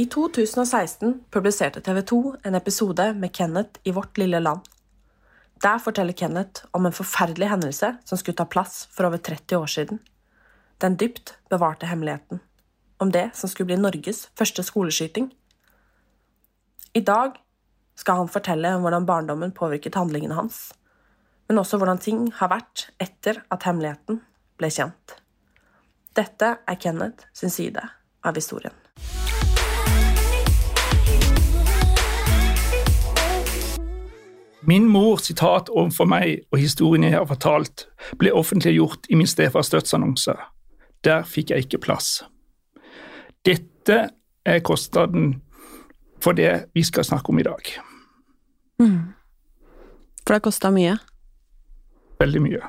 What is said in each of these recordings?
I 2016 publiserte TV 2 en episode med Kenneth i Vårt lille land. Der forteller Kenneth om en forferdelig hendelse som skulle ta plass for over 30 år siden. Den dypt bevarte hemmeligheten. Om det som skulle bli Norges første skoleskyting. I dag skal han fortelle om hvordan barndommen påvirket handlingene hans, men også hvordan ting har vært etter at hemmeligheten ble kjent. Dette er Kenneth sin side av historien. Min mor sitat overfor meg og historien jeg har fortalt, ble offentliggjort i min stefars dødsannonse. Der fikk jeg ikke plass. Dette er kostnaden for det vi skal snakke om i dag. For det kosta mye. Veldig mye.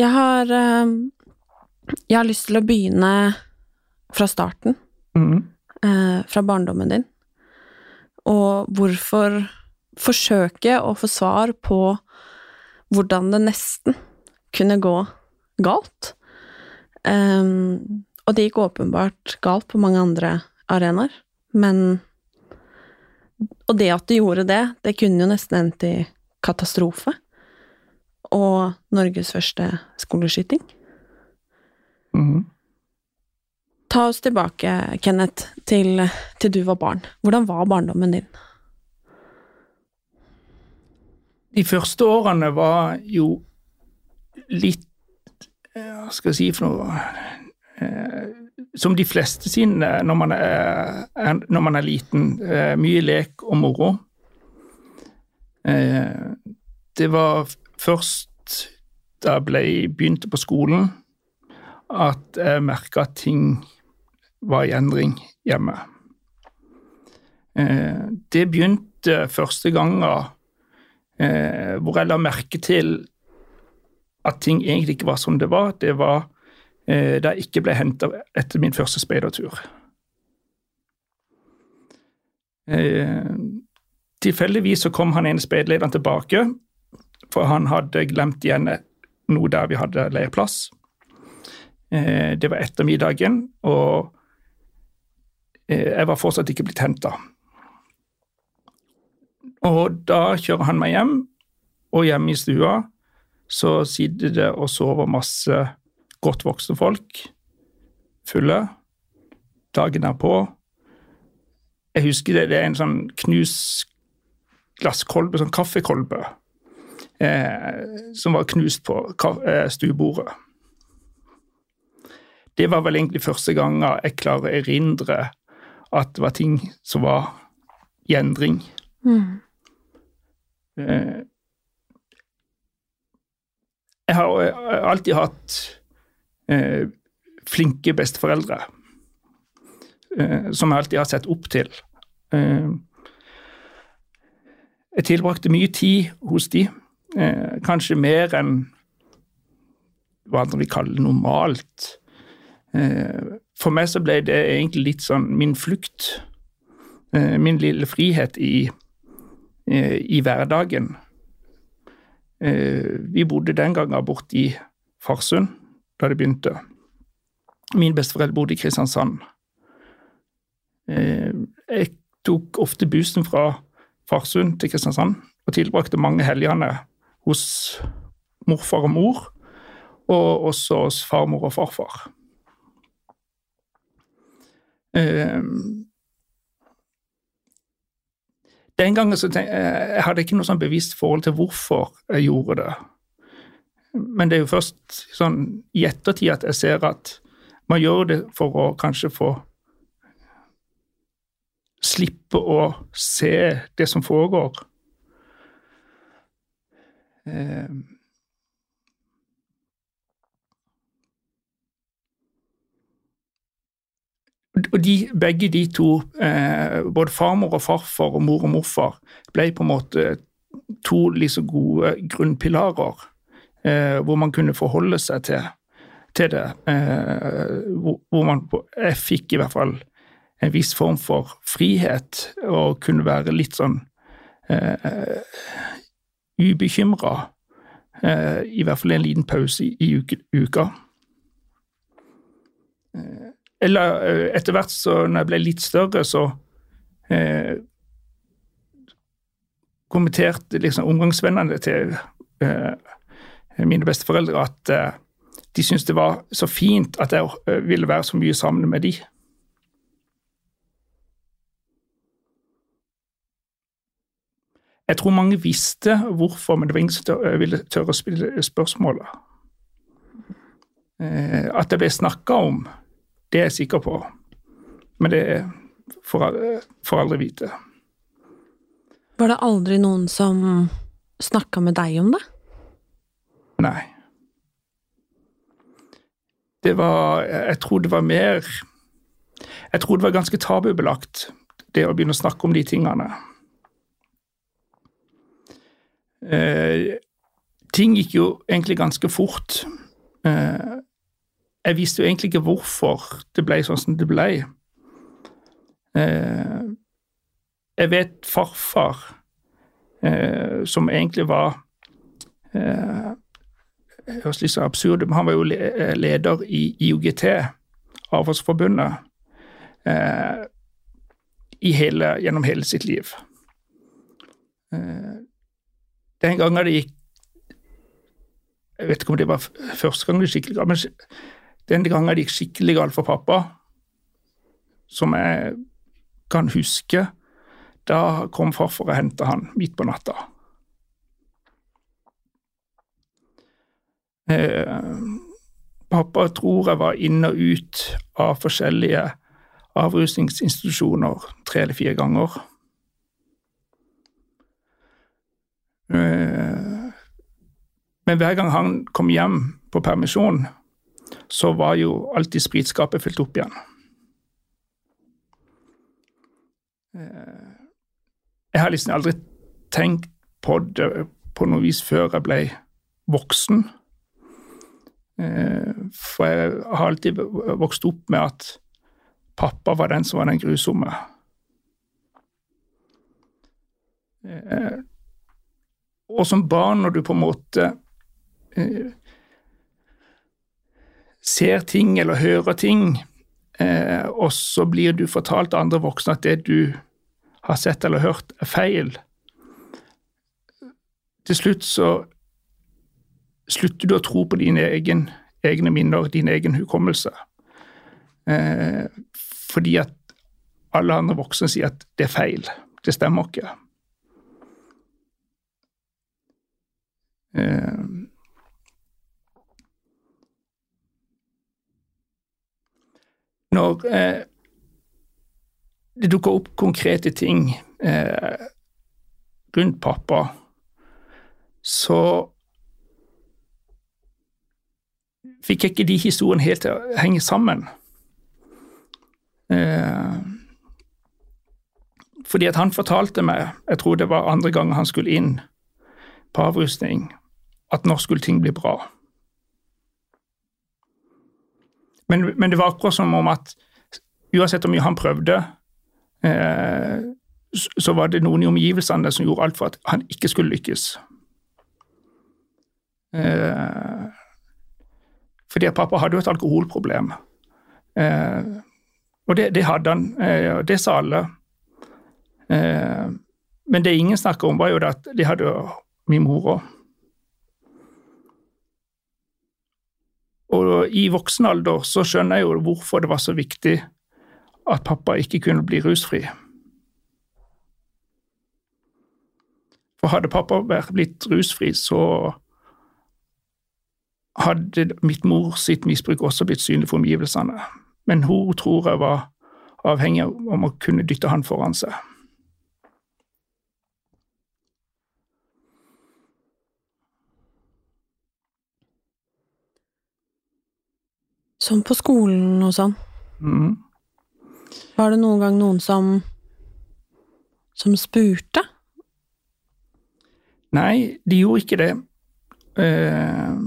Jeg har eh, Jeg har lyst til å begynne fra starten. Mhm. eh, fra barndommen din. Og hvorfor forsøke å få svar på hvordan det nesten kunne gå galt. Um, og det gikk åpenbart galt på mange andre arenaer, men Og det at det gjorde det, det kunne jo nesten endt i katastrofe. Og Norges første skoleskyting. Mhm. Ta oss tilbake, Kenneth, til, til du var barn. Hvordan var barndommen din? De første årene var jo litt eh, Hva skal jeg si for noe eh, Som de fleste sine når man er, når man er liten. eh, Mye lek og moro. Eh, Det var først da jeg begynte på skolen, at jeg merka at ting var i endring hjemme. Eh, Det begynte første gangen eh, hvor jeg la merke til at ting egentlig ikke var som det var. Det var eh, da jeg ikke ble henta etter min første speidertur. Tilfeldigvis så kom han ene speiderlederen tilbake, for han hadde glemt igjen noe der vi hadde leirplass. Eh, det var ettermiddagen, og jeg var fortsatt ikke blitt henta. Og da kjører han meg hjem, og hjemme i stua så sitter det og sover masse godt voksne folk, fulle. Dagen er på. Jeg husker det, det er en sånn knust glasskolbe, sånn kaffekolbe, eh, som var knust på eh, stuebordet. Det var vel egentlig første gang jeg klarer å erindre at det var ting som var i endring. Eh, Jeg har jeg har alltid hatt eh, flinke besteforeldre, eh, som jeg alltid har sett opp til. Eh, jeg tilbrakte mye tid hos de, eh, kanskje mer enn hva andre vil kalle normalt. Eh, for meg så ble det egentlig litt sånn min flukt, eh, min lille frihet i, eh, i hverdagen. Eh, Vi bodde den gangen borte i Farsund da det begynte. Min besteforeldre bodde i Kristiansand. Jeg tok ofte bussen fra Farsund til Kristiansand og tilbrakte mange helgene hos morfar og mor, og også hos farmor og farfar. Den gangen så tenk, jeg hadde jeg ikke noe sånn bevisst forhold til hvorfor jeg gjorde det. Men det er jo først sånn i ettertid at jeg ser at man gjør det for å kanskje få slippe å se det som foregår. Og de, begge de to, eh, både farmor og farfar og mor og morfar, ble på en måte to liksom gode grunnpilarer eh, hvor man kunne forholde seg til, til det. Eh, hvor, man Jeg fikk i hvert fall en viss form for frihet og kunne være litt sånn eh, ubekymra. Eh, I hvert fall en liten pause i, uka. Eh, eller eh, etter hvert så når jeg ble litt større, så eh, kommenterte liksom omgangsvennene til eh, mine besteforeldre at eh, de syntes det var så fint at jeg eh, ville være så mye sammen med de. Jeg tror mange visste hvorfor, men det var ingen som ville tørre å spille spørsmålet. Eh, at det ble snakka om, det er jeg sikker på, men det får aldri vite. Var det aldri noen som snakka med deg om det? Nei. Det var Jeg tror det var mer Jeg tror det var ganske tabubelagt, det å begynne å snakke om de tingene. Eh, ting gikk jo egentlig ganske fort. Eh, jeg visste jo egentlig ikke hvorfor det ble sånn som det ble. Eh, jeg vet farfar, eh, som egentlig var eh, høres litt så absurd men han var jo leder i IOGT, Avfallsforbundet, eh, hele, gjennom hele sitt liv. Den gangen det gikk Jeg vet ikke om det var første gang det skikkelig galt, den gangen det gikk skikkelig galt for pappa, som jeg kan huske, da kom farfar og henta han midt på natta. Eh, pappa tror jeg var inn og ut av forskjellige avrusningsinstitusjoner tre eller fire ganger. Eh, men hver gang han kom hjem på permisjon, så var jo alltid spritskapet fylt opp igjen. Eh, jeg har liksom aldri tenkt på det på noe vis før jeg ble voksen. Eh, for jeg har alltid vokst opp med at pappa var den som var den grusomme. Eh, og som barn, når du på en måte ser ting eller hører ting, eh, og så blir du fortalt av andre voksne at det du har sett eller hørt, er feil. Til slutt så slutter du å tro på dine egen, egne minner, din egen hukommelse. Eh, fordi at alle andre voksne sier at det er feil. Det stemmer ikke. Eh, når eh, det dukker opp konkrete ting eh, rundt pappa, så fikk jeg ikke de historiene helt til å henge sammen. Eh, fordi at han fortalte meg, jeg tror det var andre gang han skulle inn på avrustning, at når skulle ting bli bra. Men, men, det var akkurat som om at uansett hvor mye han prøvde, eh, så var det noen i omgivelsene som gjorde alt for at han ikke skulle lykkes. Eh, fordi at pappa hadde jo et alkoholproblem. Eh, og det, det, hadde han, og det sa alle. Men det ingen snakker om, var jo at de hadde jo min mor òg. Og i voksen alder så skjønner jeg jo hvorfor det var så viktig at pappa ikke kunne bli rusfri. For hadde pappa blitt rusfri, så hadde mitt mor sitt misbruk også blitt synlig for omgivelsene. Men hun tror jeg var avhengig av om å kunne dytte han foran seg. Sånn på skolen og sånn. Mm. Var det noen gang noen som som spurte? Nei, de gjorde ikke det. Uh,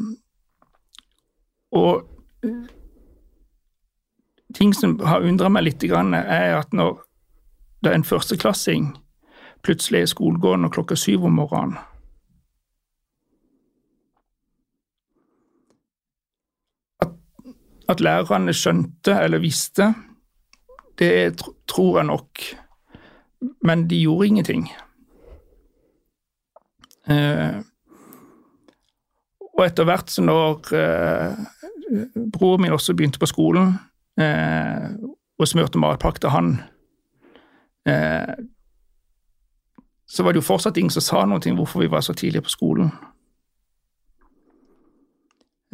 og eh, ting som har undra meg litt, er at når det er en førsteklassing plutselig er skolegående klokka syv om morgenen at lærerne skjønte eller visste, det tror jeg nok. Men de gjorde ingenting. Eh, og etter hvert som når eh, broren min også begynte på skolen, eh, og smurte matpakke til han, eh, så var det jo fortsatt ingen som sa noe om hvorfor vi var så tidlig på skolen.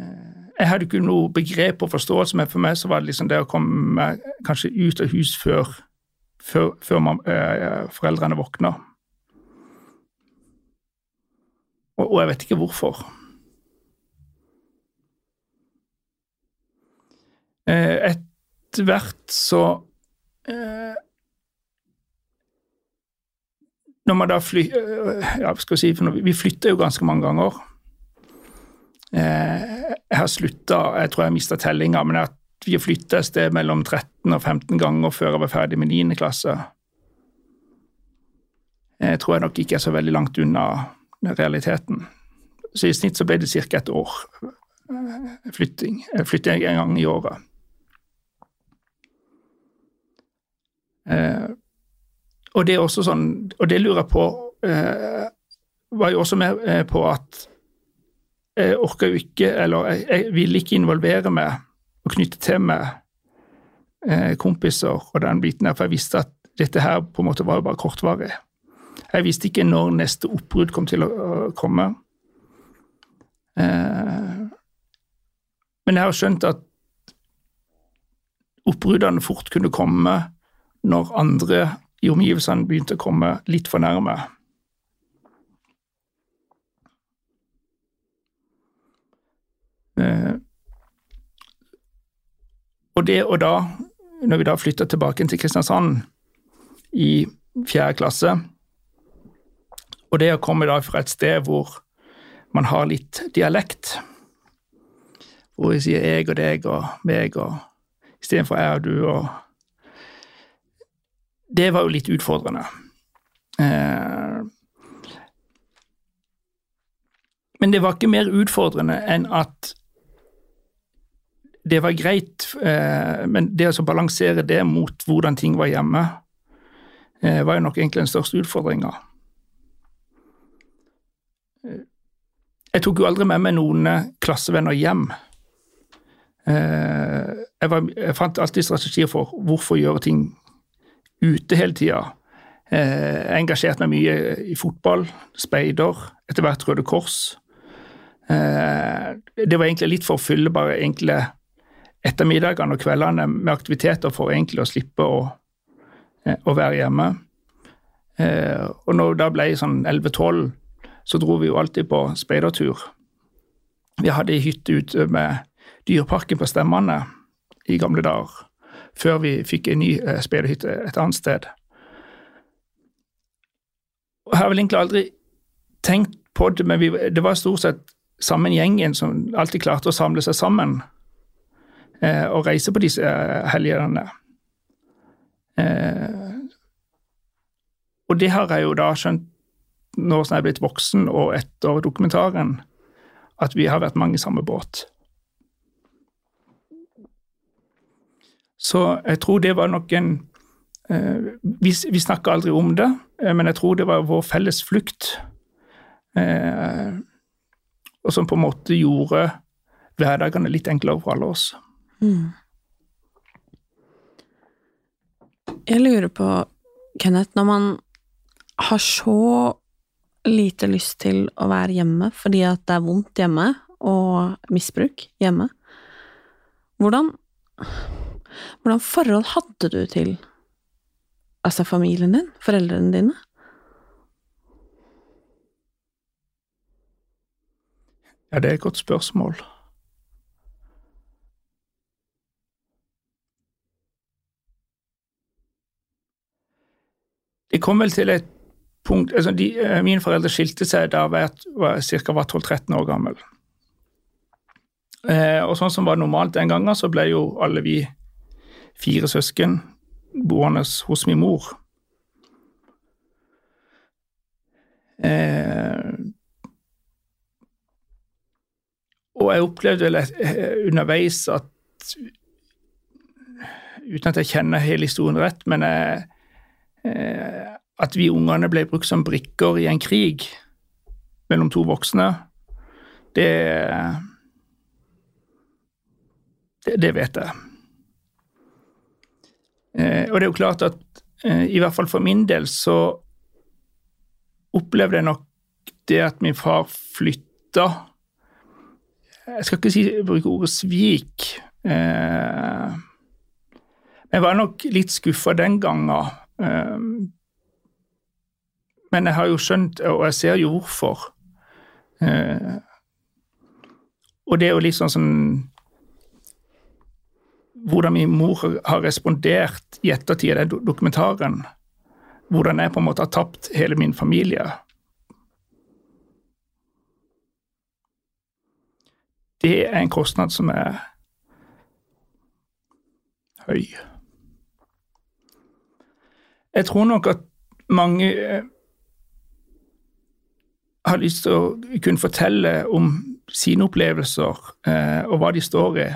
Eh, jeg hadde ikke noe begrep og forståelse, men for meg så var det liksom det å komme kanskje ut av hus før, før, før man, eh, foreldrene våkna. Og, og jeg vet ikke hvorfor. Eh, etter hvert så eh, Når man da fly... eh, Ja, skal si, for vi flytter jo ganske mange ganger. Eh, jeg har slutta Jeg tror jeg har mista tellinga, men at vi har flytta et sted mellom 13 og 15 ganger før jeg var ferdig med 9. klasse. Jeg tror jeg nok ikke er så veldig langt unna realiteten. Så i snitt så ble det ca. et år eh, flytting. Jeg flytter en gang i året. Eh, og det er også sånn, og det lurer jeg på eh, Var jo også med eh, på at jeg orka jo ikke, eller jeg, jeg ville ikke involvere meg og knytte til meg eh, kompiser og den biten her, for jeg visste at dette her på en måte var jo bare kortvarig. Jeg visste ikke når neste oppbrudd kom til å, å komme. Eh, men jeg har skjønt at oppbruddene fort kunne komme når andre i omgivelsene begynte å komme litt for nærme. Eh, og det og da, når vi da flytta tilbake til Kristiansand i fjerde klasse, og det å komme da fra et sted hvor man har litt dialekt, hvor vi sier jeg og deg og meg og istedenfor jeg og du og Det var jo litt utfordrende. Eh, men det var ikke mer utfordrende enn at det var greit, eh, men det å balansere det mot hvordan ting var hjemme, eh, var jo nok egentlig den største utfordringa. Jeg tok jo aldri med meg noen klassevenner hjem. Jeg, var, jeg fant alltid strategier for hvorfor gjøre ting ute hele tida. Jeg engasjerte meg mye i fotball, speider, etter hvert Røde Kors. Det var egentlig litt for å fylle bare enkle ettermiddagene og kveldene med aktiviteter for egentlig å slippe å, å være hjemme. Og når det ble sånn 11-12, så dro vi jo alltid på speidertur. Vi hadde ei hytte ute med Dyreparken på Stemmane i gamle dager, før vi fikk en ny speiderhytte et annet sted. Og jeg har vel egentlig aldri tenkt på det, men vi, det var stort sett samme gjengen som alltid klarte å samle seg sammen eh, og reise på disse eh, helgene. Eh, og det har jeg jo da skjønt nå som jeg er blitt voksen og etter dokumentaren, at vi har vært mange i samme båt. Så jeg tror det var nok en eh, Vi, vi snakka aldri om det, eh, men jeg tror det var vår felles flukt. Eh, og som på en måte gjorde hverdagene litt enklere for alle oss. Mm. Jeg lurer på, Kenneth, når man har så lite lyst til å være hjemme fordi at det er vondt hjemme og misbruk hjemme, hvordan, hvordan forhold hadde du til altså familien din, foreldrene dine? Ja, det er et godt spørsmål. Det kom vel til et punkt altså de, eh, Mine foreldre skilte seg da jeg var, ca. 12-13 år gammel. Eh, og sånn som var normalt den gangen, så ble jo alle vi fire søsken boende hos min mor. Eh, og jeg opplevde vel eh, underveis at Uten at jeg kjenner hele historien rett, men jeg, at vi ungene ble brukt som brikker i en krig mellom to voksne, det Det, det vet jeg. Eh, og det er jo klart at eh, i hvert fall for min del så opplevde jeg nok det at min far flytta Jeg skal ikke si, bruke ordet svik. Eh, jeg var nok litt skuffa den gangen. Men jeg har jo skjønt, og jeg ser jo hvorfor. Eh, og det er jo litt sånn som Hvordan min mor har respondert i ettertid av den dokumentaren. Hvordan jeg på en måte har tapt hele min familie. Det er en kostnad som er høy. Jeg tror nok at mange har lyst til å kunne fortelle om sine opplevelser eh, og hva de står i,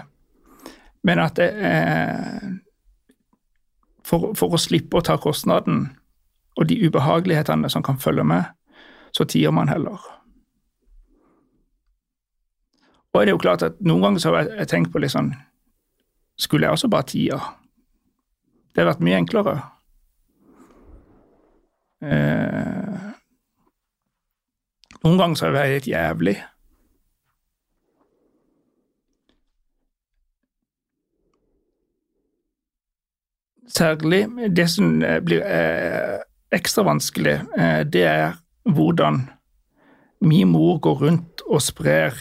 men at eh, for, for, å slippe å ta kostnaden og de ubehagelighetene som kan følge med, så tier man heller. Og det er jo klart at Noen ganger så har jeg tenkt på litt sånn Skulle jeg også bare tie? Det hadde vært mye enklere. Eh, noen ganger så har det vært helt jævlig. Særlig det som blir eh, ekstra vanskelig, eh, det er hvordan min mor går rundt og sprer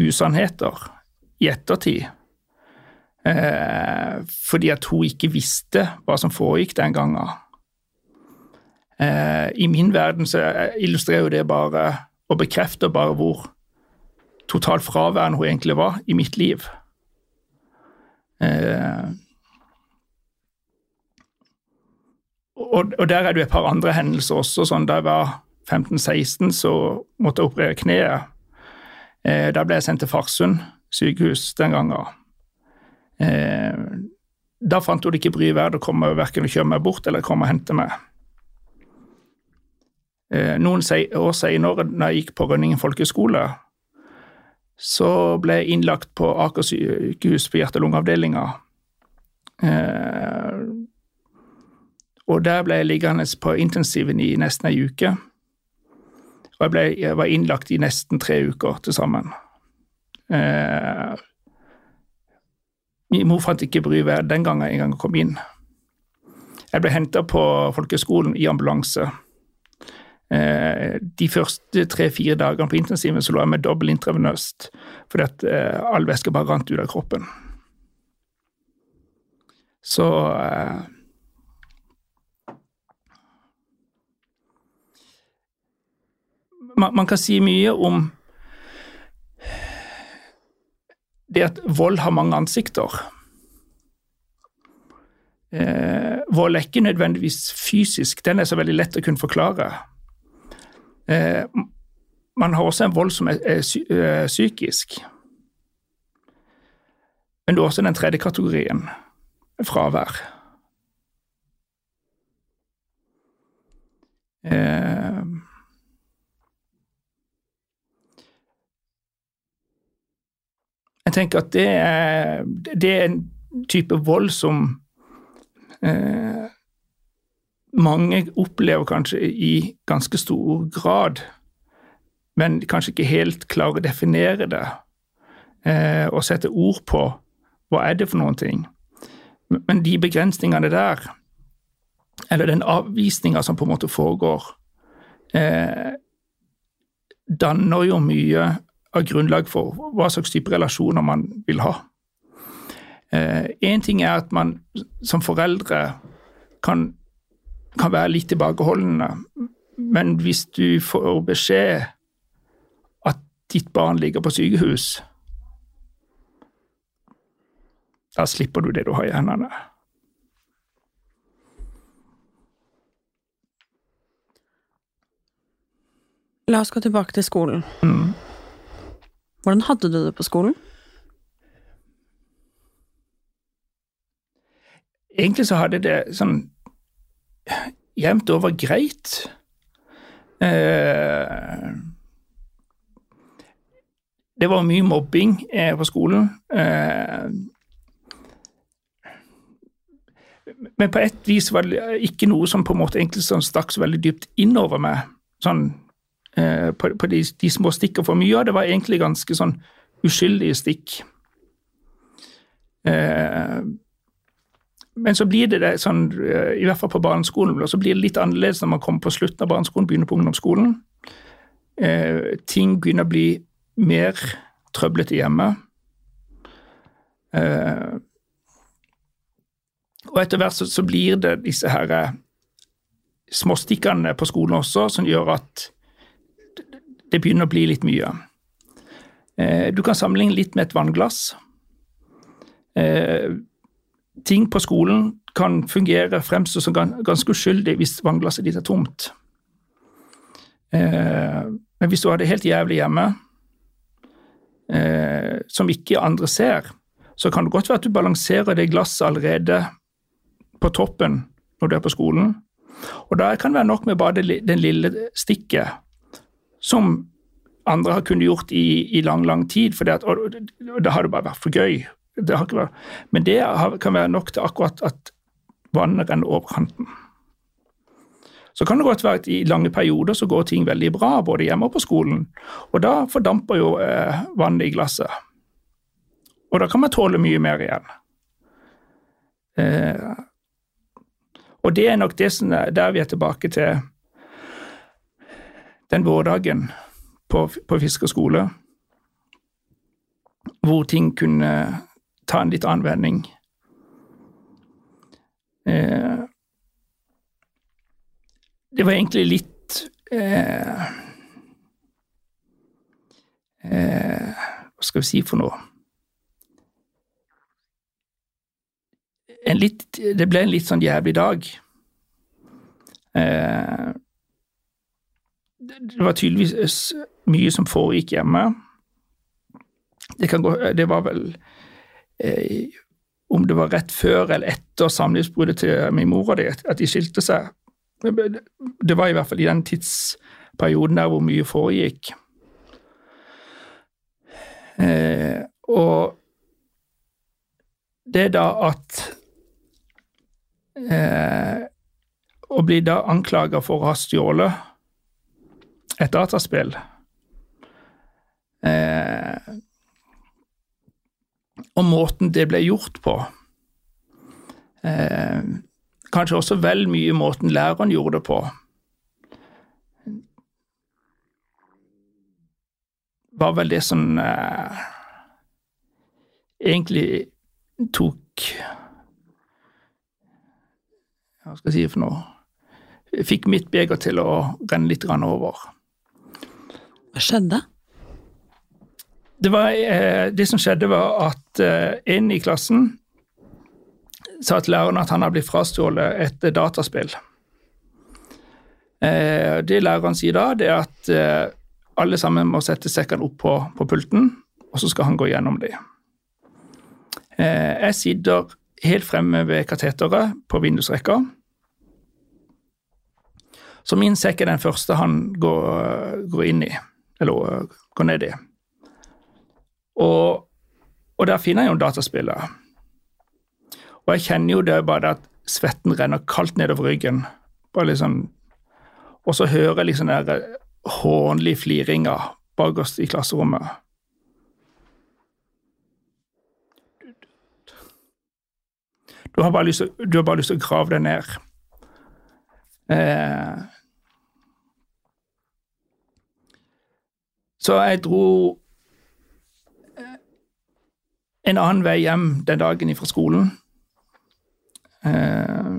usannheter i ettertid. Eh, fordi at hun ikke visste hva som foregikk den gangen. Eh, I min verden så illustrerer jo det bare og bekrefter bare hvor totalt fraværende hun egentlig var i mitt liv. Eh, og, og, der er det jo et par andre hendelser også. sånn Da jeg var 15-16, så måtte jeg operere kneet. Eh, da ble jeg sendt til Farsund sykehus den gangen. Eh, da fant hun det ikke bry verdt å komme verken og kjøre meg bort eller komme og hente meg. Eh, noen år senere, da jeg gikk på Rønningen folkehøgskole, så ble jeg innlagt på Aker sykehus på hjerte- og lungeavdelinga. Eh, og der ble jeg liggende på intensiven i nesten ei uke. Og jeg, ble, jeg, var innlagt i nesten tre uker til sammen. Eh, min mor fant ikke bry den gangen jeg engang kom inn. Jeg ble henta på folkehøgskolen i ambulanse. Eh, de første tre-fire dagene på intensiven så lå jeg med dobbel intravenøst fordi at eh, all væske bare rant ut av kroppen. Så eh, man, man, kan si mye om det at vold har mange ansikter. Vold er ikke nødvendigvis fysisk, den er så veldig lett å kunne forklare. Eh, man har også en vold som er, eh, eh, psykisk. Men det er også den tredje kategorien fravær. Eh, jeg tenker at det er, det er, en type vold som eh, mange opplever kanskje i ganske stor grad, men kanskje ikke helt klarer å definere det eh, og sette ord på hva er det for noen ting. Men de begrensningene der, eller den avvisninga som på en måte foregår, eh, danner jo mye av grunnlag for hva slags type relasjoner man vil ha. Én eh, ting er at man som foreldre kan, kan være litt tilbakeholdne, men hvis du får beskjed at ditt barn ligger på sykehus, da slipper du det du har i hendene. La oss gå tilbake til skolen. Mm. Hvordan hadde du det på skolen? Egentlig så hadde det sånn jevnt over greit. Eh, det var mye mobbing eh, på skolen. Eh, men på et vis var det ikke noe som på en måte egentlig sånn stakk så veldig dypt innover meg. Sånn, på, de, de, små stikkene. For mye av det var egentlig ganske sånn uskyldige stikk. Eh, men så blir det, sånn, eh, i hvert fall på barneskolen, så blir det litt annerledes når man kommer på slutten av barneskolen, begynner på ungdomsskolen. Eh, ting begynner å bli mer trøblete hjemme. Eh, og etter hvert så, så, blir det disse her eh, småstikkene på skolen også som gjør at det begynner å bli litt mye. Eh, du kan sammenligne litt med et vannglass. Eh, ting på skolen kan fungere fremstå som ganske uskyldig hvis vannglasset ditt er tomt. Eh, men hvis du har det helt jævlig hjemme, eh, som ikke andre ser, så kan det godt være at du balanserer det glasset allerede på toppen når du er på skolen. Og da kan det være nok med bare den lille stikket, som andre har kunnet gjort i, i lang, lang tid, for det, og, og da har det bare vært for gøy. Det vært, men det kan være nok til akkurat at vannet renner over kanten. Så kan det godt være at i lange perioder så går ting veldig bra, både hjemme og på skolen. Og da fordamper jo eh, vannet i glasset. Og da kan man tåle mye mer igjen. Eh, og det er nok det som er der vi er tilbake til den vårdagen på, på Fisker skole, hvor ting kunne ta en litt annen vending. Eh, det var egentlig litt eh, eh, Hva skal vi si for noe? Litt, det ble en litt sånn jævlig dag. Eh, det var tydeligvis mye som foregikk hjemme. Det, gå, det var vel eh, Om det var rett før eller etter samlivsbruddet til min mor og de, at de skilte seg. Det var i hvert fall i den tidsperioden der hvor mye foregikk. Eh, og det da at eh, Å bli da anklaga for å ha stjålet et dataspill eh, Og måten det ble gjort på eh, Kanskje også vel mye måten læreren gjorde det på. Var vel det som eh, egentlig tok hva skal jeg si for noe Fikk mitt beger til å renne litt over. Hva skjedde? Det, var, eh, det som skjedde, var at eh, en i klassen sa til læreren at han har blitt frastjålet et dataspill. Eh, det læreren sier da, det er at alle sammen må sette sekkene opp på, på pulten, og så skal han gå gjennom dem. Jeg sitter helt fremme ved kateteret på vindusrekka Så min sekk er den første han går, går inn i, eller går ned i. Og, og der finner jeg jo dataspillet. Og jeg kjenner jo det bare at svetten renner kaldt nedover ryggen. Bare sånn, og så hører jeg liksom den hånlige fliringa bakerst i klasserommet. Du har bare lyst til, bare lyst til å grave deg ned. Eh, så jeg dro en annen vei hjem den dagen fra skolen. Eh,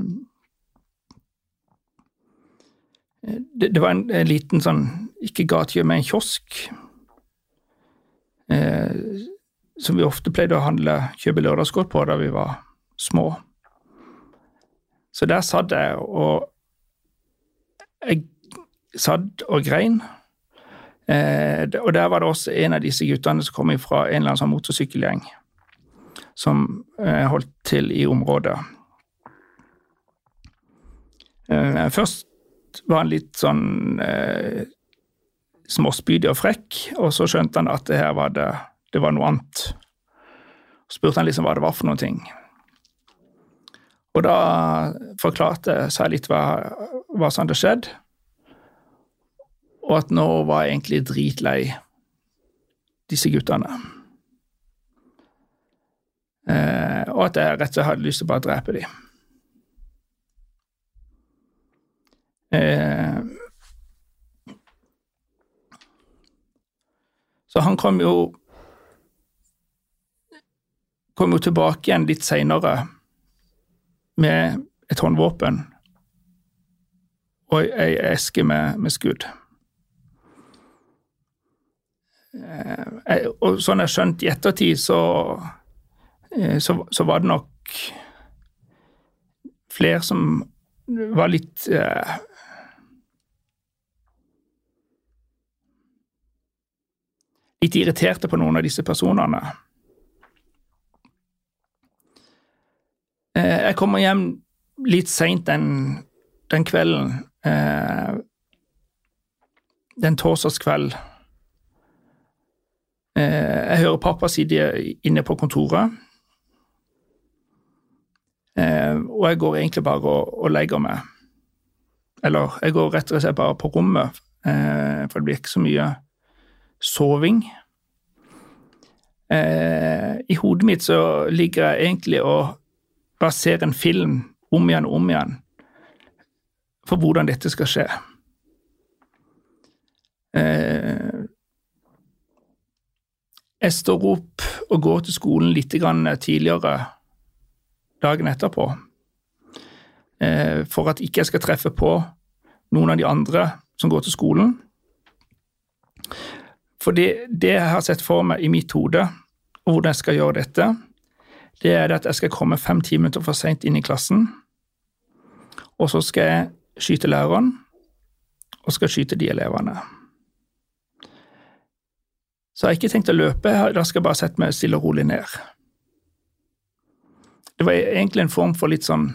det, det, var en, en, liten sånn, ikke gatekjø, men en kiosk. Eh, som vi ofte pleide å handle, kjøpe lørdagsgodt på da vi var små. Så der satt jeg, og jeg satt og grein. Eh, og der var det også en av disse guttene som kom fra en eller annen sånn motorsykkelgjeng som eh, holdt til i området. Eh, først var han litt sånn eh, småspydig og frekk, og så skjønte han at det her var det, det var noe annet. Så spurte han liksom hva det var for noen ting. Og da forklarte jeg litt hva, hva som hadde skjedd, og at nå var jeg egentlig dritlei disse guttene. Eh, og at jeg rett og slett hadde lyst til å bare drepe dem. Eh, så han kom jo kom jo tilbake igjen litt seinere med et håndvåpen og ei eske med, med skudd. Eh, og sånn jeg skjønt i ettertid, så, så, så, var det nok flere som var litt eh, Litt irriterte på noen av disse personene. Eh, jeg kommer hjem litt seint den, den, kvelden. Eh, den torsdagskveld. Eh, jeg hører pappa sitte inne på kontoret. Og jeg går egentlig bare og, og legger meg. Eller jeg går rett og slett bare på rommet, for det blir ikke så mye soving. I hodet mitt så ligger jeg egentlig og bare ser en film om igjen og om igjen for hvordan dette skal skje. Eh, jeg står opp og går til skolen litt tidligere dagen etterpå eh, for at ikke jeg skal treffe på noen av de andre som går til skolen. For det, det jeg har sett for meg i mitt hode, og hvordan jeg skal gjøre dette, det er at jeg skal komme fem-ti minutter for seint inn i klassen. Og så skal jeg skyte læreren, og skal skyte de elevene. Så jeg har ikke tenkt å løpe, da skal jeg bare sette meg stille og rolig ned. Det var egentlig en form for litt sånn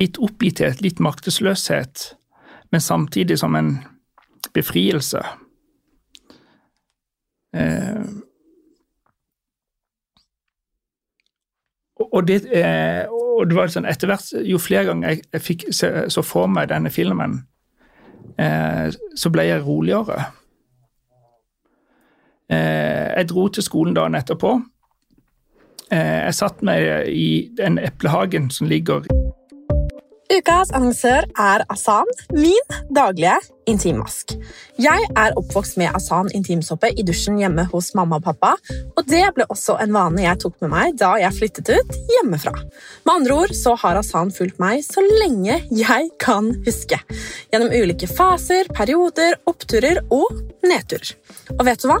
Litt oppgitthet, litt maktesløshet, men samtidig som en befrielse. Eh, og, det, eh, og det var sånn etter hvert, Jo flere ganger jeg, fikk se, så for meg denne filmen, eh, så ble jeg roligere. Eh, jeg dro til skolen dagen etterpå. Eh, jeg satt meg i den eplehagen som ligger Ukas annonsør er Asan, min daglige intimmask. Jeg er oppvokst med Asan intimsåpe i dusjen hjemme hos mamma og pappa, og det ble også en vane jeg tok med meg da jeg flyttet ut hjemmefra. Med andre ord så har Asan fulgt meg så lenge jeg kan huske. Gjennom ulike faser, perioder, oppturer og nedturer. Og vet du hva?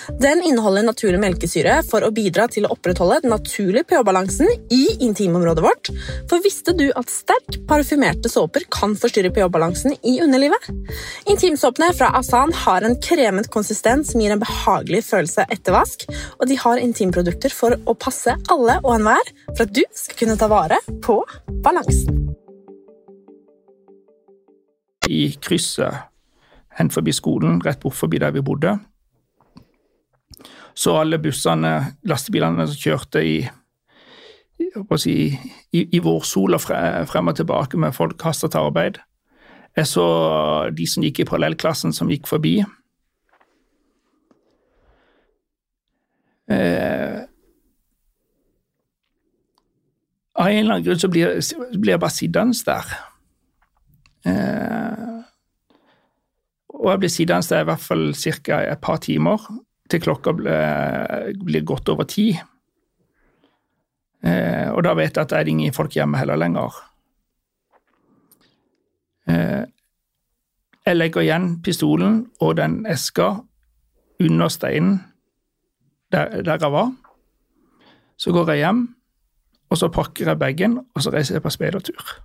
Den inneholder naturlig melkesyre for å bidra til å opprettholde den naturlige pH-balansen i intimområdet vårt. For visste du at sterk parfymerte såper kan forstyrre pH-balansen i underlivet? Intimsåpene fra Asan har en kremet konsistens som gir en behagelig følelse etter vask, og de har intimprodukter for å passe alle og enhver for at du skal kunne ta vare på balansen. I krysset hen forbi skolen, rett bort forbi der vi bodde, så alle bussene, lastebilene som kjørte i si, i, i vårsola frem og tilbake med folk kasta til arbeid. Jeg så de som gikk i parallellklassen, som gikk forbi. Eh, av en eller annen grunn så blir, blir jeg bare sittende der. Eh, og jeg blir sittende der i hvert fall ca. et par timer til klokka blir, godt over ti. Eh, og da vet jeg at det er ingen folk hjemme heller lenger. Eh, jeg legger igjen pistolen og den eska under steinen der, der, jeg var. Så går jeg hjem, og så pakker jeg bagen, og så reiser jeg på speidertur.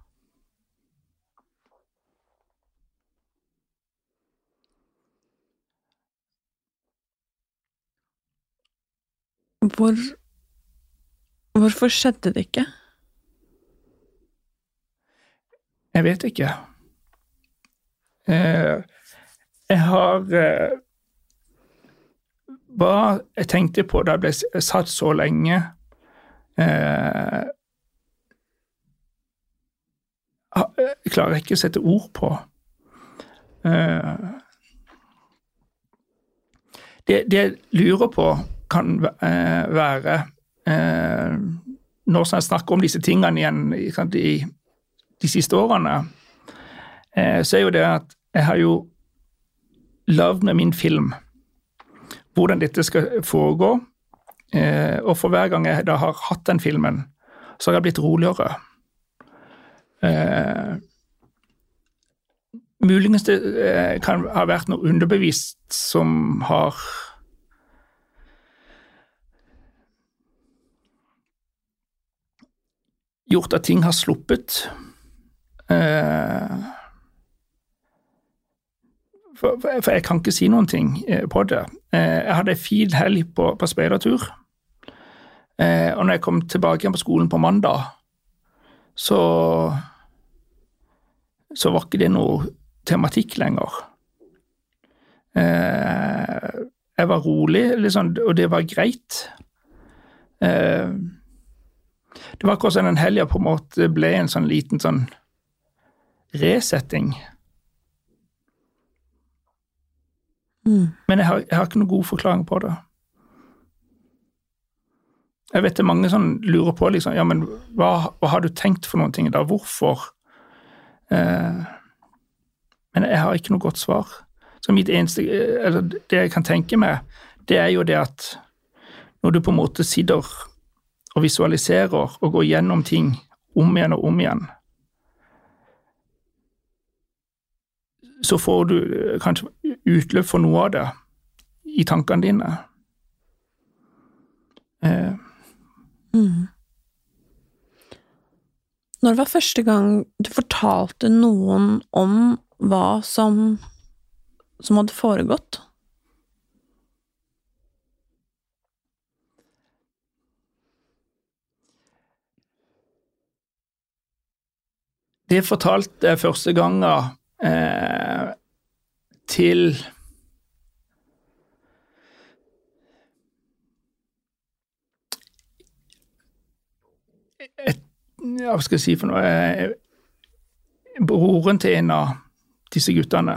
Hvor Hvorfor skjedde det ikke? Jeg vet ikke. Eh, jeg har eh, Hva jeg tenkte på da jeg ble satt så lenge eh, Jeg klarer ikke å sette ord på. Det, det jeg lurer på, kan være eh, når jeg snakker om disse tingene igjen i de siste årene, eh, så er jo det at jeg har jo lagd med min film hvordan dette skal foregå. Eh, og for hver gang jeg da har hatt den filmen, så har jeg blitt roligere. Eh, muligens det eh, kan ha vært noe underbevisst som har gjort at ting har sluppet. Eh, for, for, jeg kan ikke si noen ting eh, på det. Eh, jeg hadde ei fin helg på, på speidertur. Og når jeg kom tilbake igjen på skolen på mandag, så så var ikke det noe tematikk lenger. Jeg var rolig, liksom, og det var greit. Det var akkurat som den helga på en måte ble en sånn liten sånn resetting. Mm. Men jeg har, jeg har, ikke noen god forklaring på det. Jeg vet det er mange som lurer på liksom, ja, men hva, hva har du tenkt for noen ting da? Hvorfor? Eh, men jeg har ikke noe godt svar. Så mitt eneste, eller Det jeg kan tenke meg, det er jo det at når du på en måte sitter og visualiserer og går gjennom ting om igjen og om igjen, så får du eh, kanskje utløp for noe av det i tankene dine. Eh. Mm. Når var første gang du fortalte noen om hva som, som hadde foregått? Det fortalte jeg første ganga eh, til et, Hva skal jeg si for noe eh, Broren til en av disse guttene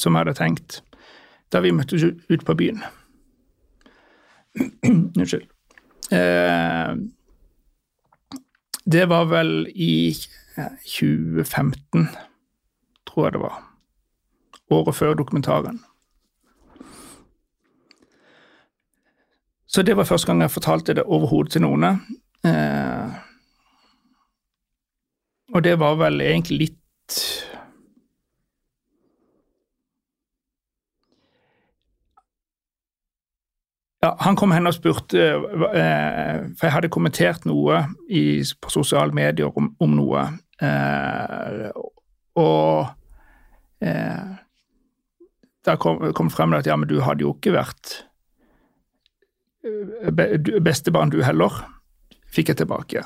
som jeg hadde tenkt da vi møttes ut på byen. Unnskyld. Eh, det var vel i 2015, tror jeg det var. Året før dokumentaren. Så det var første gang jeg fortalte det overhodet til noen. Eh, og det var vel egentlig litt ja, Han kom hen og spurte, eh, for jeg hadde kommentert noe i, på sosiale medier om, om noe. Eh, og eh, da kom, kom frem at ja, men du hadde jo ikke vært eh, bestebarn du heller, fikk jeg tilbake.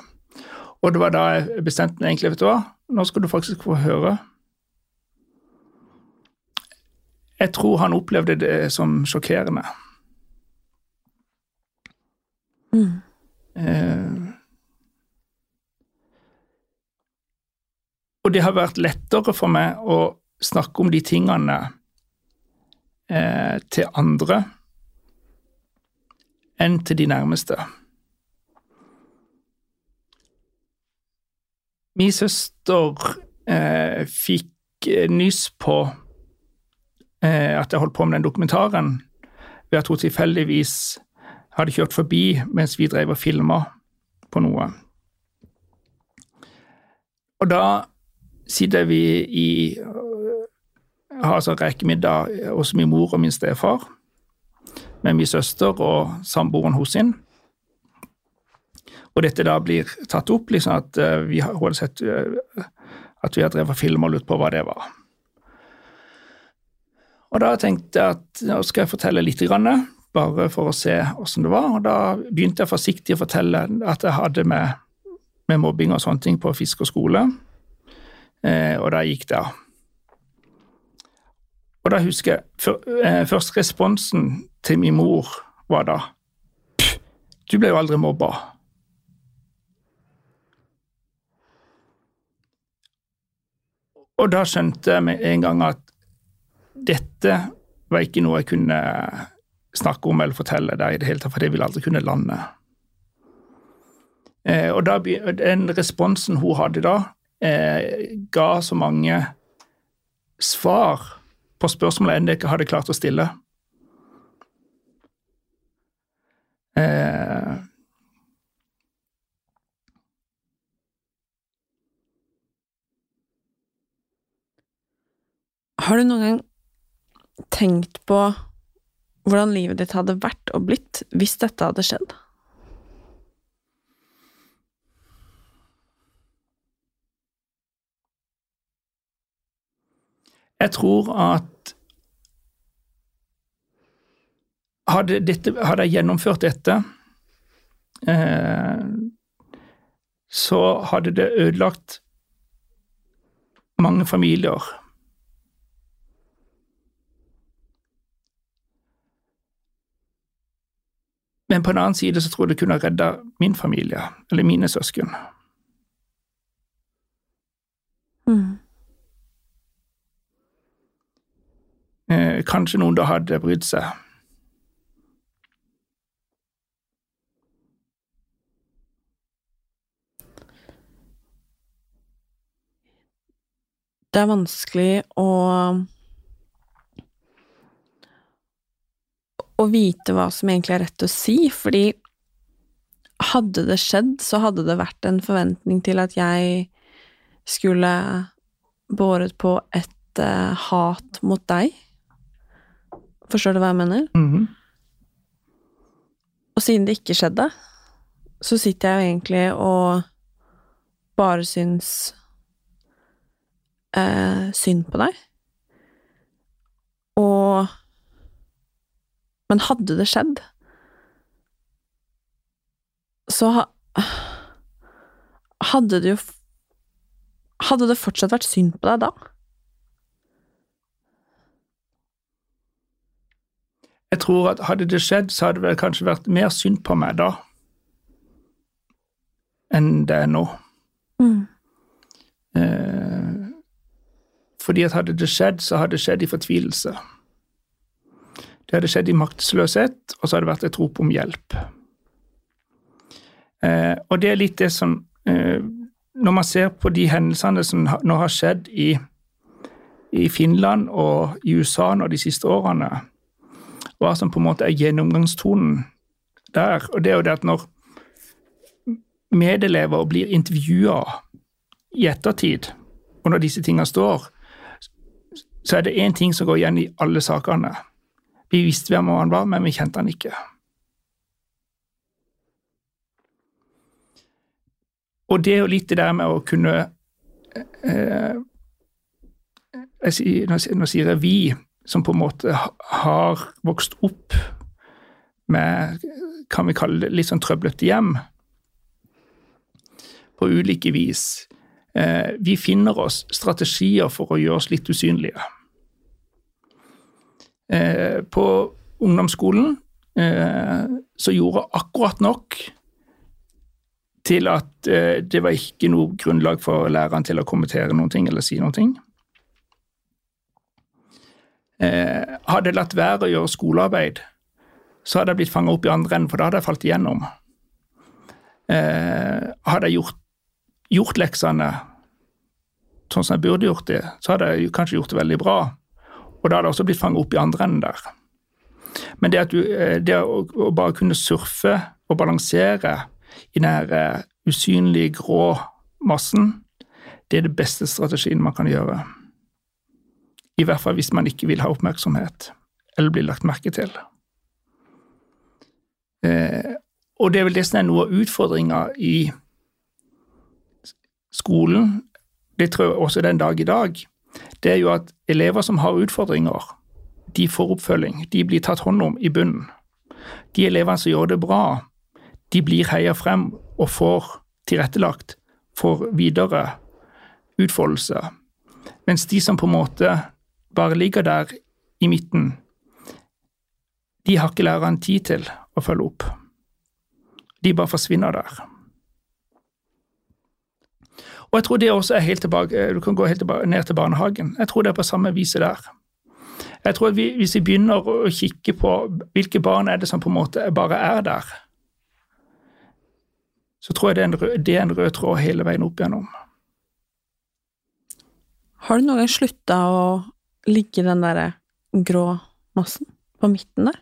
Og det var da jeg bestemte meg egentlig, vet du hva, nå skal du faktisk få høre. Jeg tror han opplevde det som sjokkerende. Mm. Eh, og det har vært lettere for meg å snakke om de tingene eh, til andre enn til de nærmeste. Min søster eh, fikk nyss på eh, at jeg holdt på med den dokumentaren, ved at hun tilfeldigvis hadde kjørt forbi mens vi drev og filma på noe. Og da sitter vi i har altså rekemiddag hos min mor og min stefar, med min søster og samboeren hos sin. Og dette da blir tatt opp, liksom at uh, vi har, sett uh, at vi har drevet film og lurt på hva det var. Og da tenkte jeg at nå skal jeg fortelle litt, bare for å se åssen det var. Og da begynte jeg forsiktig å fortelle at jeg hadde med, med mobbing og sånne ting på fisk og skole. Eh, og da gikk det. Og da husker jeg for, eh, Først responsen til min mor var da Du ble jo aldri mobba. Og da skjønte jeg med en gang at dette var ikke noe jeg kunne snakke om eller fortelle der i det hele tatt, for det ville aldri kunne lande. Eh, og da, den responsen hun hadde da, eh, ga så mange svar på spørsmålet enn det ikke hadde klart å stille. Eh, Har du noen gang tenkt på hvordan livet ditt hadde vært og blitt hvis dette hadde skjedd? Jeg tror at hadde, dette, hadde jeg gjennomført dette, eh, så hadde det ødelagt mange familier. Men på en annen side så tror jeg det kunne ha redda min familie, eller mine søsken. Eh, kanskje noen da hadde brydd seg. Det er vanskelig å å vite hva som egentlig er rett å si, fordi hadde det skjedd, så hadde det vært en forventning til at jeg skulle båret på et uh, hat mot deg. Forstår du hva jeg mener? Mm -hmm. Og siden det ikke skjedde, så sitter jeg jo egentlig og bare syns eh, synd på deg. Og men hadde det skjedd, så hadde det jo Hadde det fortsatt vært synd på deg da? Jeg tror at hadde det skjedd, så hadde det kanskje vært mer synd på meg da enn det er nå. Mm. Eh, fordi at hadde det skjedd, så hadde det skjedd i fortvilelse. Det hadde skjedd i maktesløshet, og så hadde det vært et rop om hjelp. Eh, og det er litt det som eh, Når man ser på de hendelsene som nå har skjedd i, i Finland og i USA nå de siste årene, hva som på en måte er gjennomgangstonen der. Og det er jo det at når medelever blir intervjua i ettertid, og når disse tinga står, så er det én ting som går igjen i alle sakene. Vi visste hvem han var, men vi kjente han ikke. Og det er jo litt det der med å kunne eh, eh jeg, nå sier jeg vi, som på en måte har vokst opp med kan vi kalle det litt sånn trøblete hjem, på ulike vis. Eh, vi finner oss strategier for å gjøre oss litt usynlige. Eh, på ungdomsskolen eh, så gjorde akkurat nok til at det var ikke noe grunnlag for læreren til å kommentere noen ting eller si noen ting. Eh, hadde jeg latt være å gjøre skolearbeid, så hadde jeg blitt fanget opp i andre enden, for da hadde jeg falt igjennom. Eh, hadde jeg gjort, gjort leksene sånn som jeg burde gjort det, så hadde jeg kanskje gjort det veldig bra. Og da hadde jeg også blitt fanget opp i andre enden der. Men det, at du, eh, det å, å bare kunne surfe og balansere i den eh, usynlige, grå massen, det er det beste strategien man kan gjøre. I hvert fall hvis man ikke vil ha oppmerksomhet eller bli lagt merke til. Eh, og det er vel det som er noe av utfordringa i skolen, det tror jeg også den dag i dag, det er jo at elever som har utfordringer, de får oppfølging, de blir tatt hånd om i bunnen. De elevene som gjør det bra, de blir heia frem og får tilrettelagt for videre utfoldelse. Mens de som på en måte bare ligger der i midten, de har ikke læreren tid til å følge opp. De bare forsvinner der. Og jeg tror det også er helt tilbake, Du kan gå helt tilbake, ned til barnehagen. Jeg tror det er på samme viset der. Jeg tror at vi, Hvis vi begynner å kikke på hvilke barn er det som på en måte bare er der, så tror jeg det er en rød, er en rød tråd hele veien opp igjennom. Har du noen gang slutta å ligge den derre grå massen på midten der?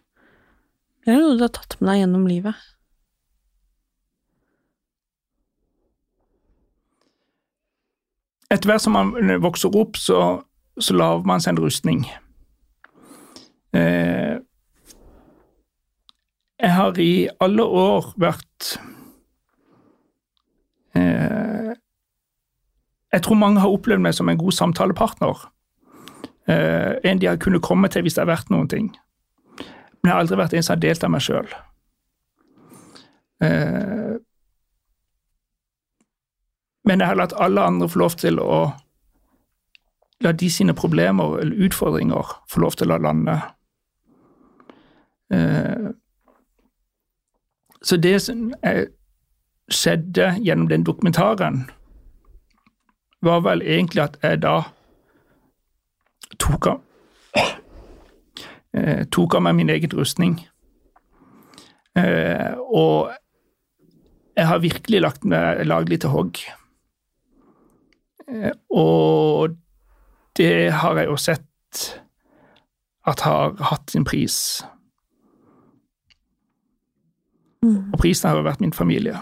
Eller er noe du har tatt med deg gjennom livet? Etter hvert som man vokser opp, så, så lager man seg en rustning. Eh, jeg har i alle år vært eh, Jeg tror mange har opplevd meg som en god samtalepartner. Eh, en de har kunnet komme til hvis det har vært noen ting. Men jeg har aldri vært en som har delt av meg sjøl. Eh, men jeg har latt alle andre få lov til å la de sine problemer eller utfordringer få lov til å lande. Eh, Så det som skjedde gjennom den dokumentaren, var vel egentlig at jeg da tok av, eh, tok av meg min egen rustning. Eh, og jeg har virkelig lagt meg laglig til hogg. Eh, og det har jeg jo sett at har hatt sin pris. Og prisen har jo vært min familie.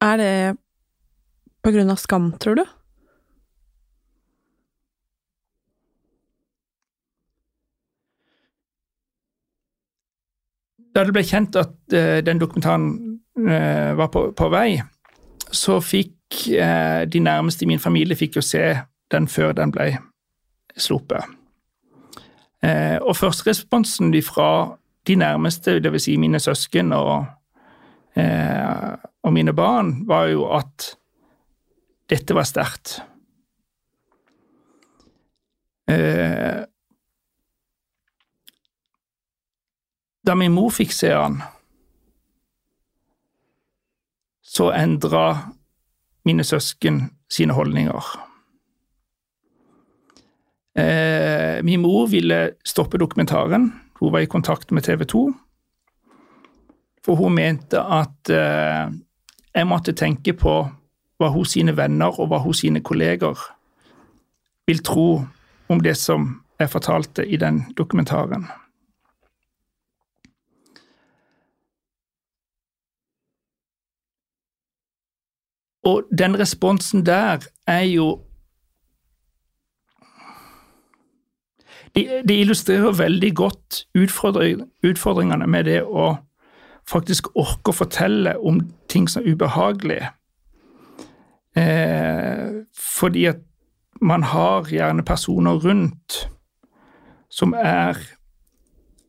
Er det på grunn av skam, tror du? Da det ble kjent at uh, den dokumentaren uh, var på, på vei, så fikk uh, de nærmeste i min familie fikk jo se den før den ble sluppet. Og førsteresponsen fra de nærmeste, dvs. Si mine søsken og, og mine barn, var jo at dette var sterkt. Eh, da min mor fikk se han, så endra mine søsken sine holdninger. Eh, min mor ville stoppe dokumentaren. Hun var i kontakt med TV 2. For hun mente at eh, jeg måtte tenke på hva hos sine venner og hva hos sine kolleger vil tro om det som jeg fortalte i den dokumentaren. Og den responsen der er jo Det illustrerer veldig godt utfordringene med det å faktisk orke å fortelle om ting som er ubehagelig. Eh, fordi at man har gjerne personer rundt som er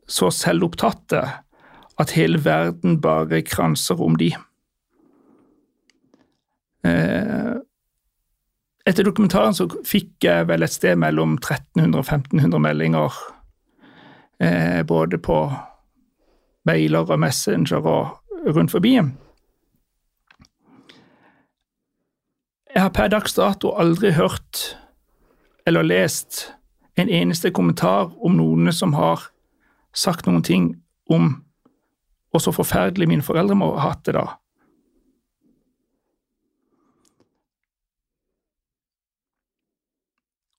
så selvopptatte at hele verden bare kranser om de. Eh, etter dokumentaren så fikk jeg vel et sted mellom 1300 og 1500 meldinger. Eh, både på mailer og Messenger og rundt forbi. Jeg har per dags dato aldri hørt eller lest en eneste kommentar om noen som har sagt noen ting om og så forferdelig mine foreldre må ha hatt det da.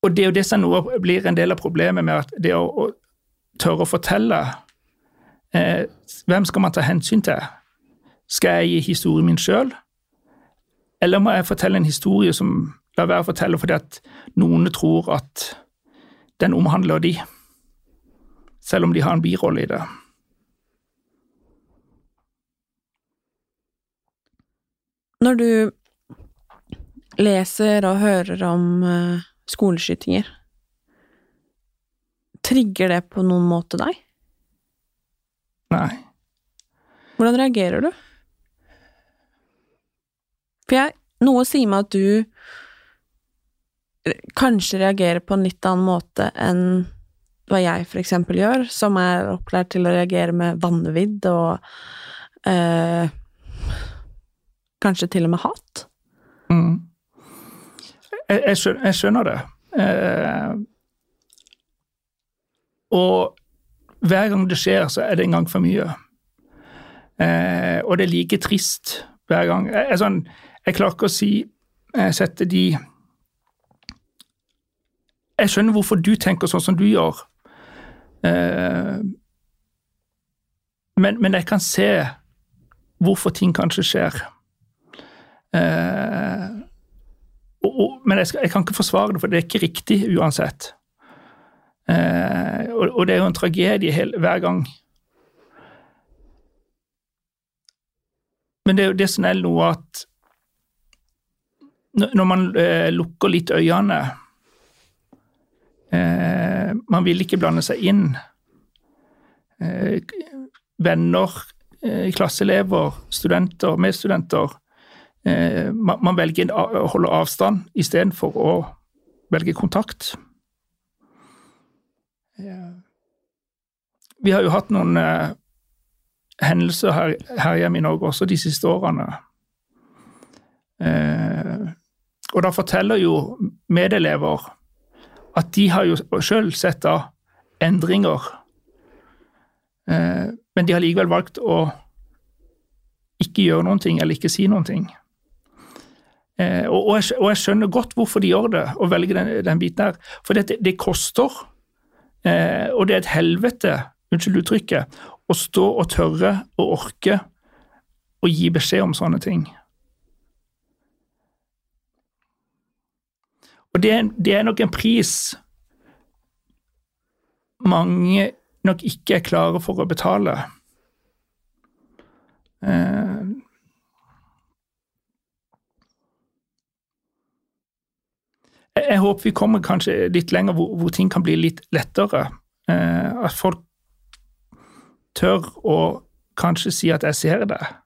Og det er jo det som nå blir en del av problemet med at det å, å tørre å fortelle eh, Hvem skal man ta hensyn til? Skal jeg gi historien min sjøl, eller må jeg fortelle en historie som lar være å fortelle fordi at noen tror at den omhandler de, selv om de har en birolle i det? Når du leser og hører om uh, skoleskytinger, trigger det på noen måte deg? Nei. Hvordan reagerer du? For jeg, noe sier meg at du kanskje reagerer på en litt annen måte enn hva jeg for eksempel gjør, som er opplært til å reagere med vanvidd og eh, kanskje til og med hat. Mm. Jeg, jeg, skjønner, jeg, det. Eh, og hver gang det skjer, så er det en gang for mye. Eh, og det er like trist hver gang. Jeg, sånn, jeg klarer ikke å si jeg setter de Jeg skjønner hvorfor du tenker sånn som du gjør. Eh, men, men jeg kan se hvorfor ting kanskje skjer. Eh, og, og, men jeg, skal, jeg, kan ikke forsvare det, for det er ikke riktig uansett. Eh, og, og, det er jo en tragedie hele, hver gang. Men det er jo det som er noe at når man eh, lukker litt øynene eh, Man vil ikke blande seg inn. Eh, venner, klasseelever, studenter, medstudenter man velger å holde avstand istedenfor å velge kontakt. Vi har jo hatt noen hendelser her, her, hjemme i Norge også de siste årene. Eh, og da forteller jo medelever at de har jo sjøl sett da endringer, eh, men de har likevel valgt å ikke gjøre noen ting eller ikke si noen ting. Eh, og, jeg, skjønner godt hvorfor de gjør det, og velger den, den biten her. For det, det koster, eh, og det er et helvete, unnskyld uttrykket, å stå og tørre og orke å gi beskjed om sånne ting. Og det, det er nok en pris mange nok ikke er klare for å betale. Eh, jeg håper vi kommer kanskje litt lenger hvor, hvor ting kan bli litt lettere. Eh, at folk tør å kanskje si at 'jeg ser det'.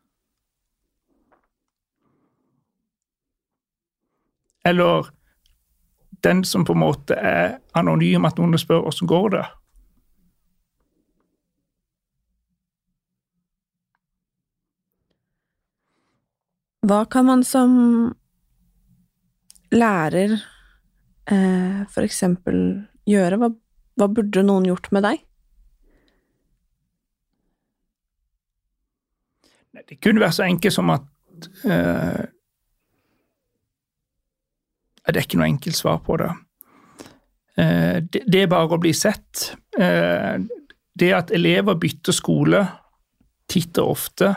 Eller den som på en måte er anonym, at noen spør 'åssen går det'? Hva kan man som lærer eh, for eksempel gjøre? Hva, hva, burde noen gjort med deg? Det kunne være så enkelt som at eh, Det er ikke noe enkelt svar på det. Eh, det, er bare å bli sett. Eh, det at elever bytter skole titt og ofte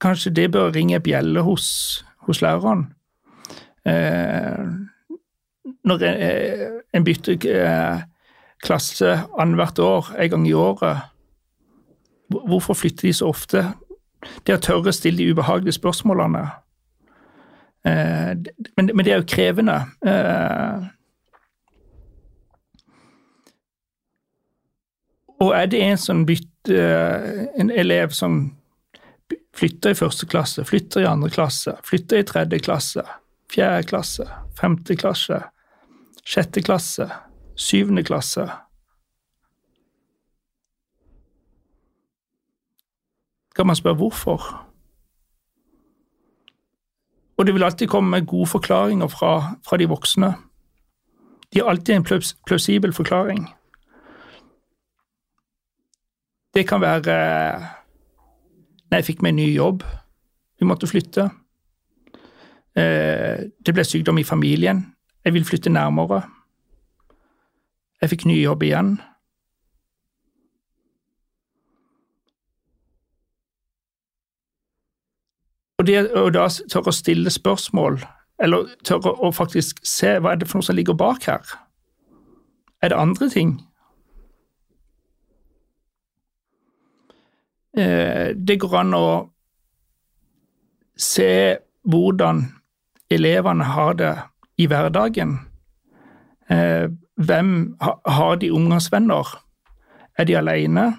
Kanskje det bør ringe bjelle hos, hos læreren. Eh, når en bytter klasse annethvert år, en gang i året, hvorfor flytter de så ofte? Det å tørre å stille de ubehagelige spørsmålene. Eh, men, men, det er jo krevende. Eh, og er det en som bytter En elev som flytter i første klasse, flytter i andre klasse, flytter i tredje klasse, fjerde klasse, femte klasse, sjette klasse, syvende klasse Kan man spørre hvorfor? Og det vil alltid komme med gode forklaringer fra, fra de voksne. De har alltid en plausibel forklaring. Det kan være Nei, jeg fikk meg en ny jobb. Vi måtte flytte. Eh, det ble sykdom i familien. Jeg vil flytte nærmere. Jeg fikk ny jobb igjen. Og, det, og da tørre å stille spørsmål, eller tørre å faktisk se hva er det for noe som ligger bak her. Er det andre ting? Eh, det går an å se hvordan elevene har det i hverdagen. Eh, hvem har de omgangsvenner? Er de alene?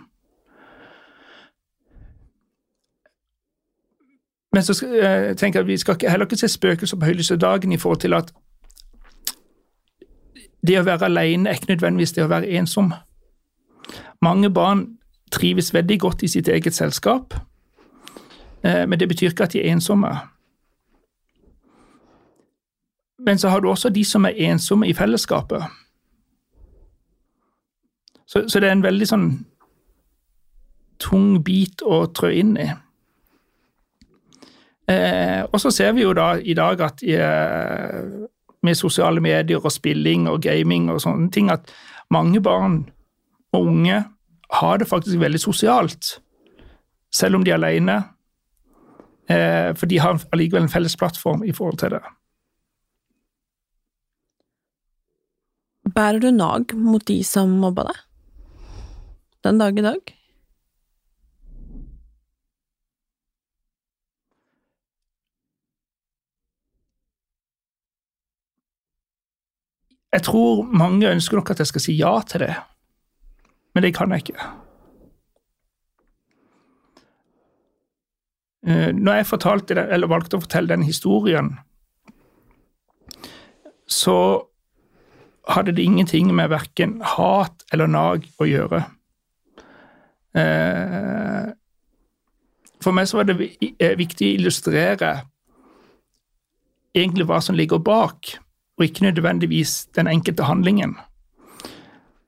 Men så eh, tenker jeg at vi skal heller ikke se spøkelser på høylyse dagen i forhold til at det å være alene er ikke nødvendigvis det å være ensom. Mange barn trives veldig godt i sitt eget selskap, eh, men det betyr ikke at de er ensomme. Men så har du også de som er ensomme i fellesskapet. Så, så det er en veldig sånn tung bit å trø inn i. Eh, og så ser vi jo da i dag at eh, med sosiale medier og spilling og gaming og sånne ting, at mange barn og unge har det faktisk veldig sosialt, selv om de er alene. Eh, for de har allikevel en felles plattform i forhold til det. Bærer du nag mot de som mobba deg? Den dag i dag? Jeg tror mange ønsker nok at jeg skal si ja til det, men det kan jeg ikke. Eh, når jeg fortalte eller valgte å fortelle den historien, så hadde det ingenting med verken hat eller nag å gjøre. Eh, for meg så var det eh, viktig å illustrere egentlig hva som ligger bak og ikke nødvendigvis den enkelte handlingen.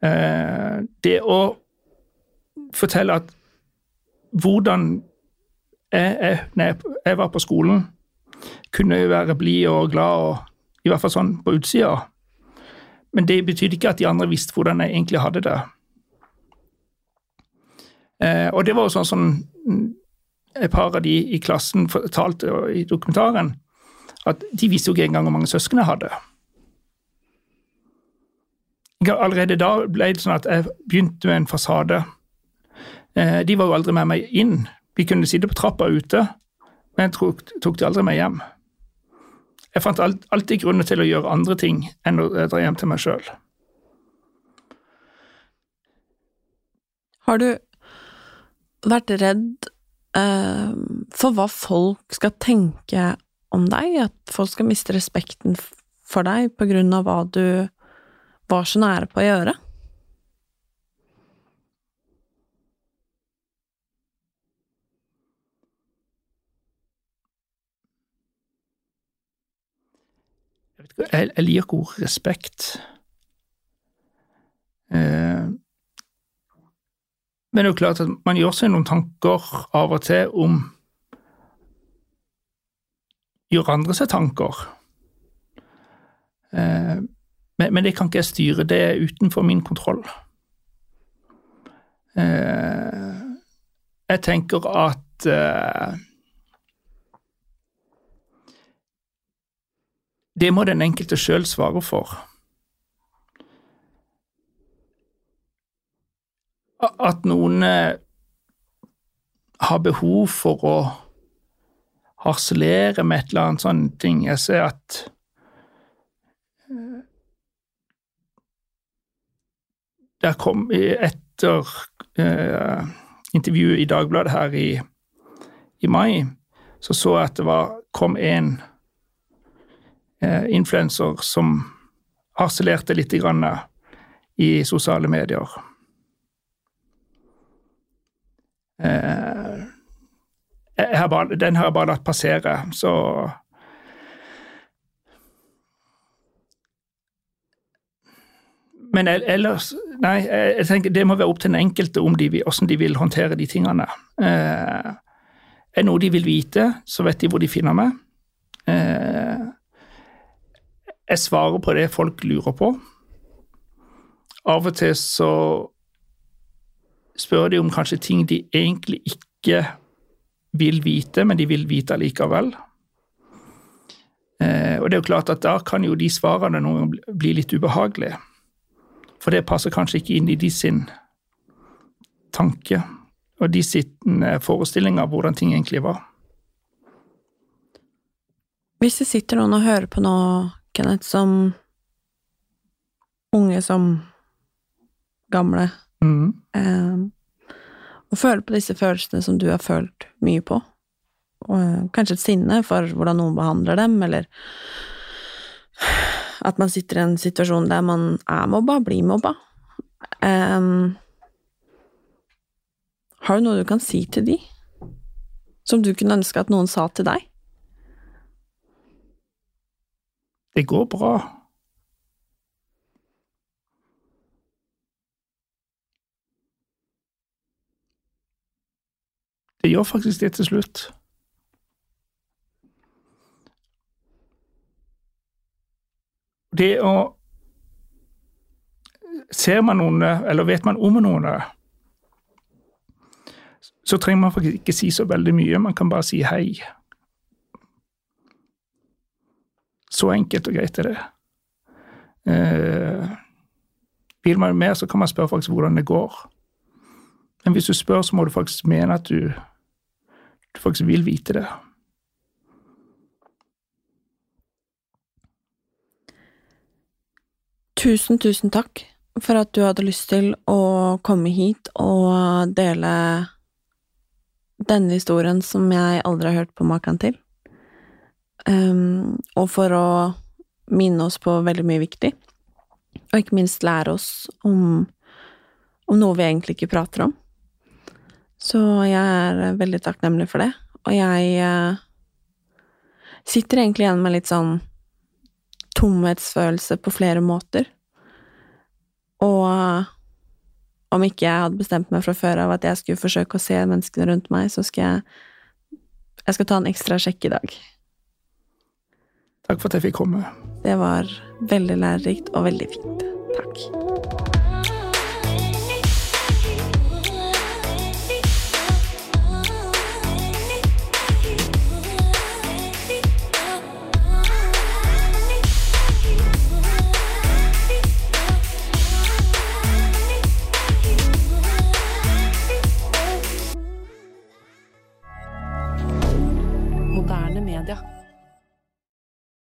Eh, det å fortelle at hvordan jeg, jeg, når jeg var på skolen, kunne jeg være blid og glad, og i hvert fall sånn på utsida. Men det betydde ikke at de andre visste hvordan jeg egentlig hadde det. Eh, og det var jo sånn som et par av de i klassen fortalte i dokumentaren, at de visste jo ikke engang hvor mange søsken jeg hadde. Allerede da ble det sånn at jeg begynte med en fasade. Eh, de var jo aldri med meg inn. Vi kunne sitte på trappa ute, men tok, tok de aldri med hjem. Jeg fant alltid grunner til å gjøre andre ting enn å dra hjem til meg sjøl. Har du vært redd eh, for hva folk skal tenke om deg? At folk skal miste respekten for deg på grunn av hva du var så nære på å gjøre? Jeg, jeg liker ordet respekt. Eh, men det er jo klart at man gjør seg noen tanker av og til om Gjør andre seg tanker? Eh, men, men, det kan ikke jeg styre, det er utenfor min kontroll. Eh, jeg tenker at eh, Det må den enkelte sjøl svare for. At noen eh, har behov for å harselere med et eller annet sånn ting. Jeg ser at der kom Etter eh, intervjuet i Dagbladet her i, i, mai, så så jeg at det var, kom en eh, influenser som harselerte litt grann i sosiale medier. Eh, bare, den har jeg bare latt passere, så Men ellers Nei, jeg tenker det må være opp til den enkelte om de, hvordan de vil håndtere de tingene. Eh, er noe de vil vite, så vet de hvor de finner meg. Eh, jeg svarer på det folk lurer på. Av og til så spør de om kanskje ting de egentlig ikke vil vite, men de vil vite likevel. Eh, og det er jo klart at da kan jo de svarene noen bli litt ubehagelige. For det passer kanskje ikke inn i de sin tanke og de sin forestilling av hvordan ting egentlig var. Hvis det sitter noen og hører på nå, Kenneth, som unge som gamle, mm. eh, og føler på disse følelsene som du har følt mye på, og eh, kanskje et sinne for hvordan noen behandler dem, eller at man sitter i en situasjon der man er mobba, blir mobba. Um, har du noe du kan si til de, som du kunne ønske at noen sa til deg? Det går bra. Det gjør faktisk det til slutt. Det å Ser man noen, eller vet man om noen, så trenger man faktisk ikke si så veldig mye. Man kan bare si hei. Så enkelt og greit er det. Eh, vil man mer, så kan man spørre faktisk hvordan det går. Men hvis du spør, så må du faktisk mene at du, du faktisk vil vite det. Tusen, tusen takk for at du hadde lyst til å komme hit og dele denne historien som jeg aldri har hørt på maken til. Um, og for å minne oss på veldig mye viktig, og ikke minst lære oss om, om noe vi egentlig ikke prater om. Så jeg er veldig takknemlig for det, og jeg uh, sitter egentlig igjen med litt sånn tomhetsfølelse på flere måter. Og om ikke jeg hadde bestemt meg fra før av at jeg skulle forsøke å se menneskene rundt meg, så skal jeg Jeg skal ta en ekstra sjekk i dag. Takk for at jeg fikk komme. Det var veldig lærerikt og veldig fint. Takk.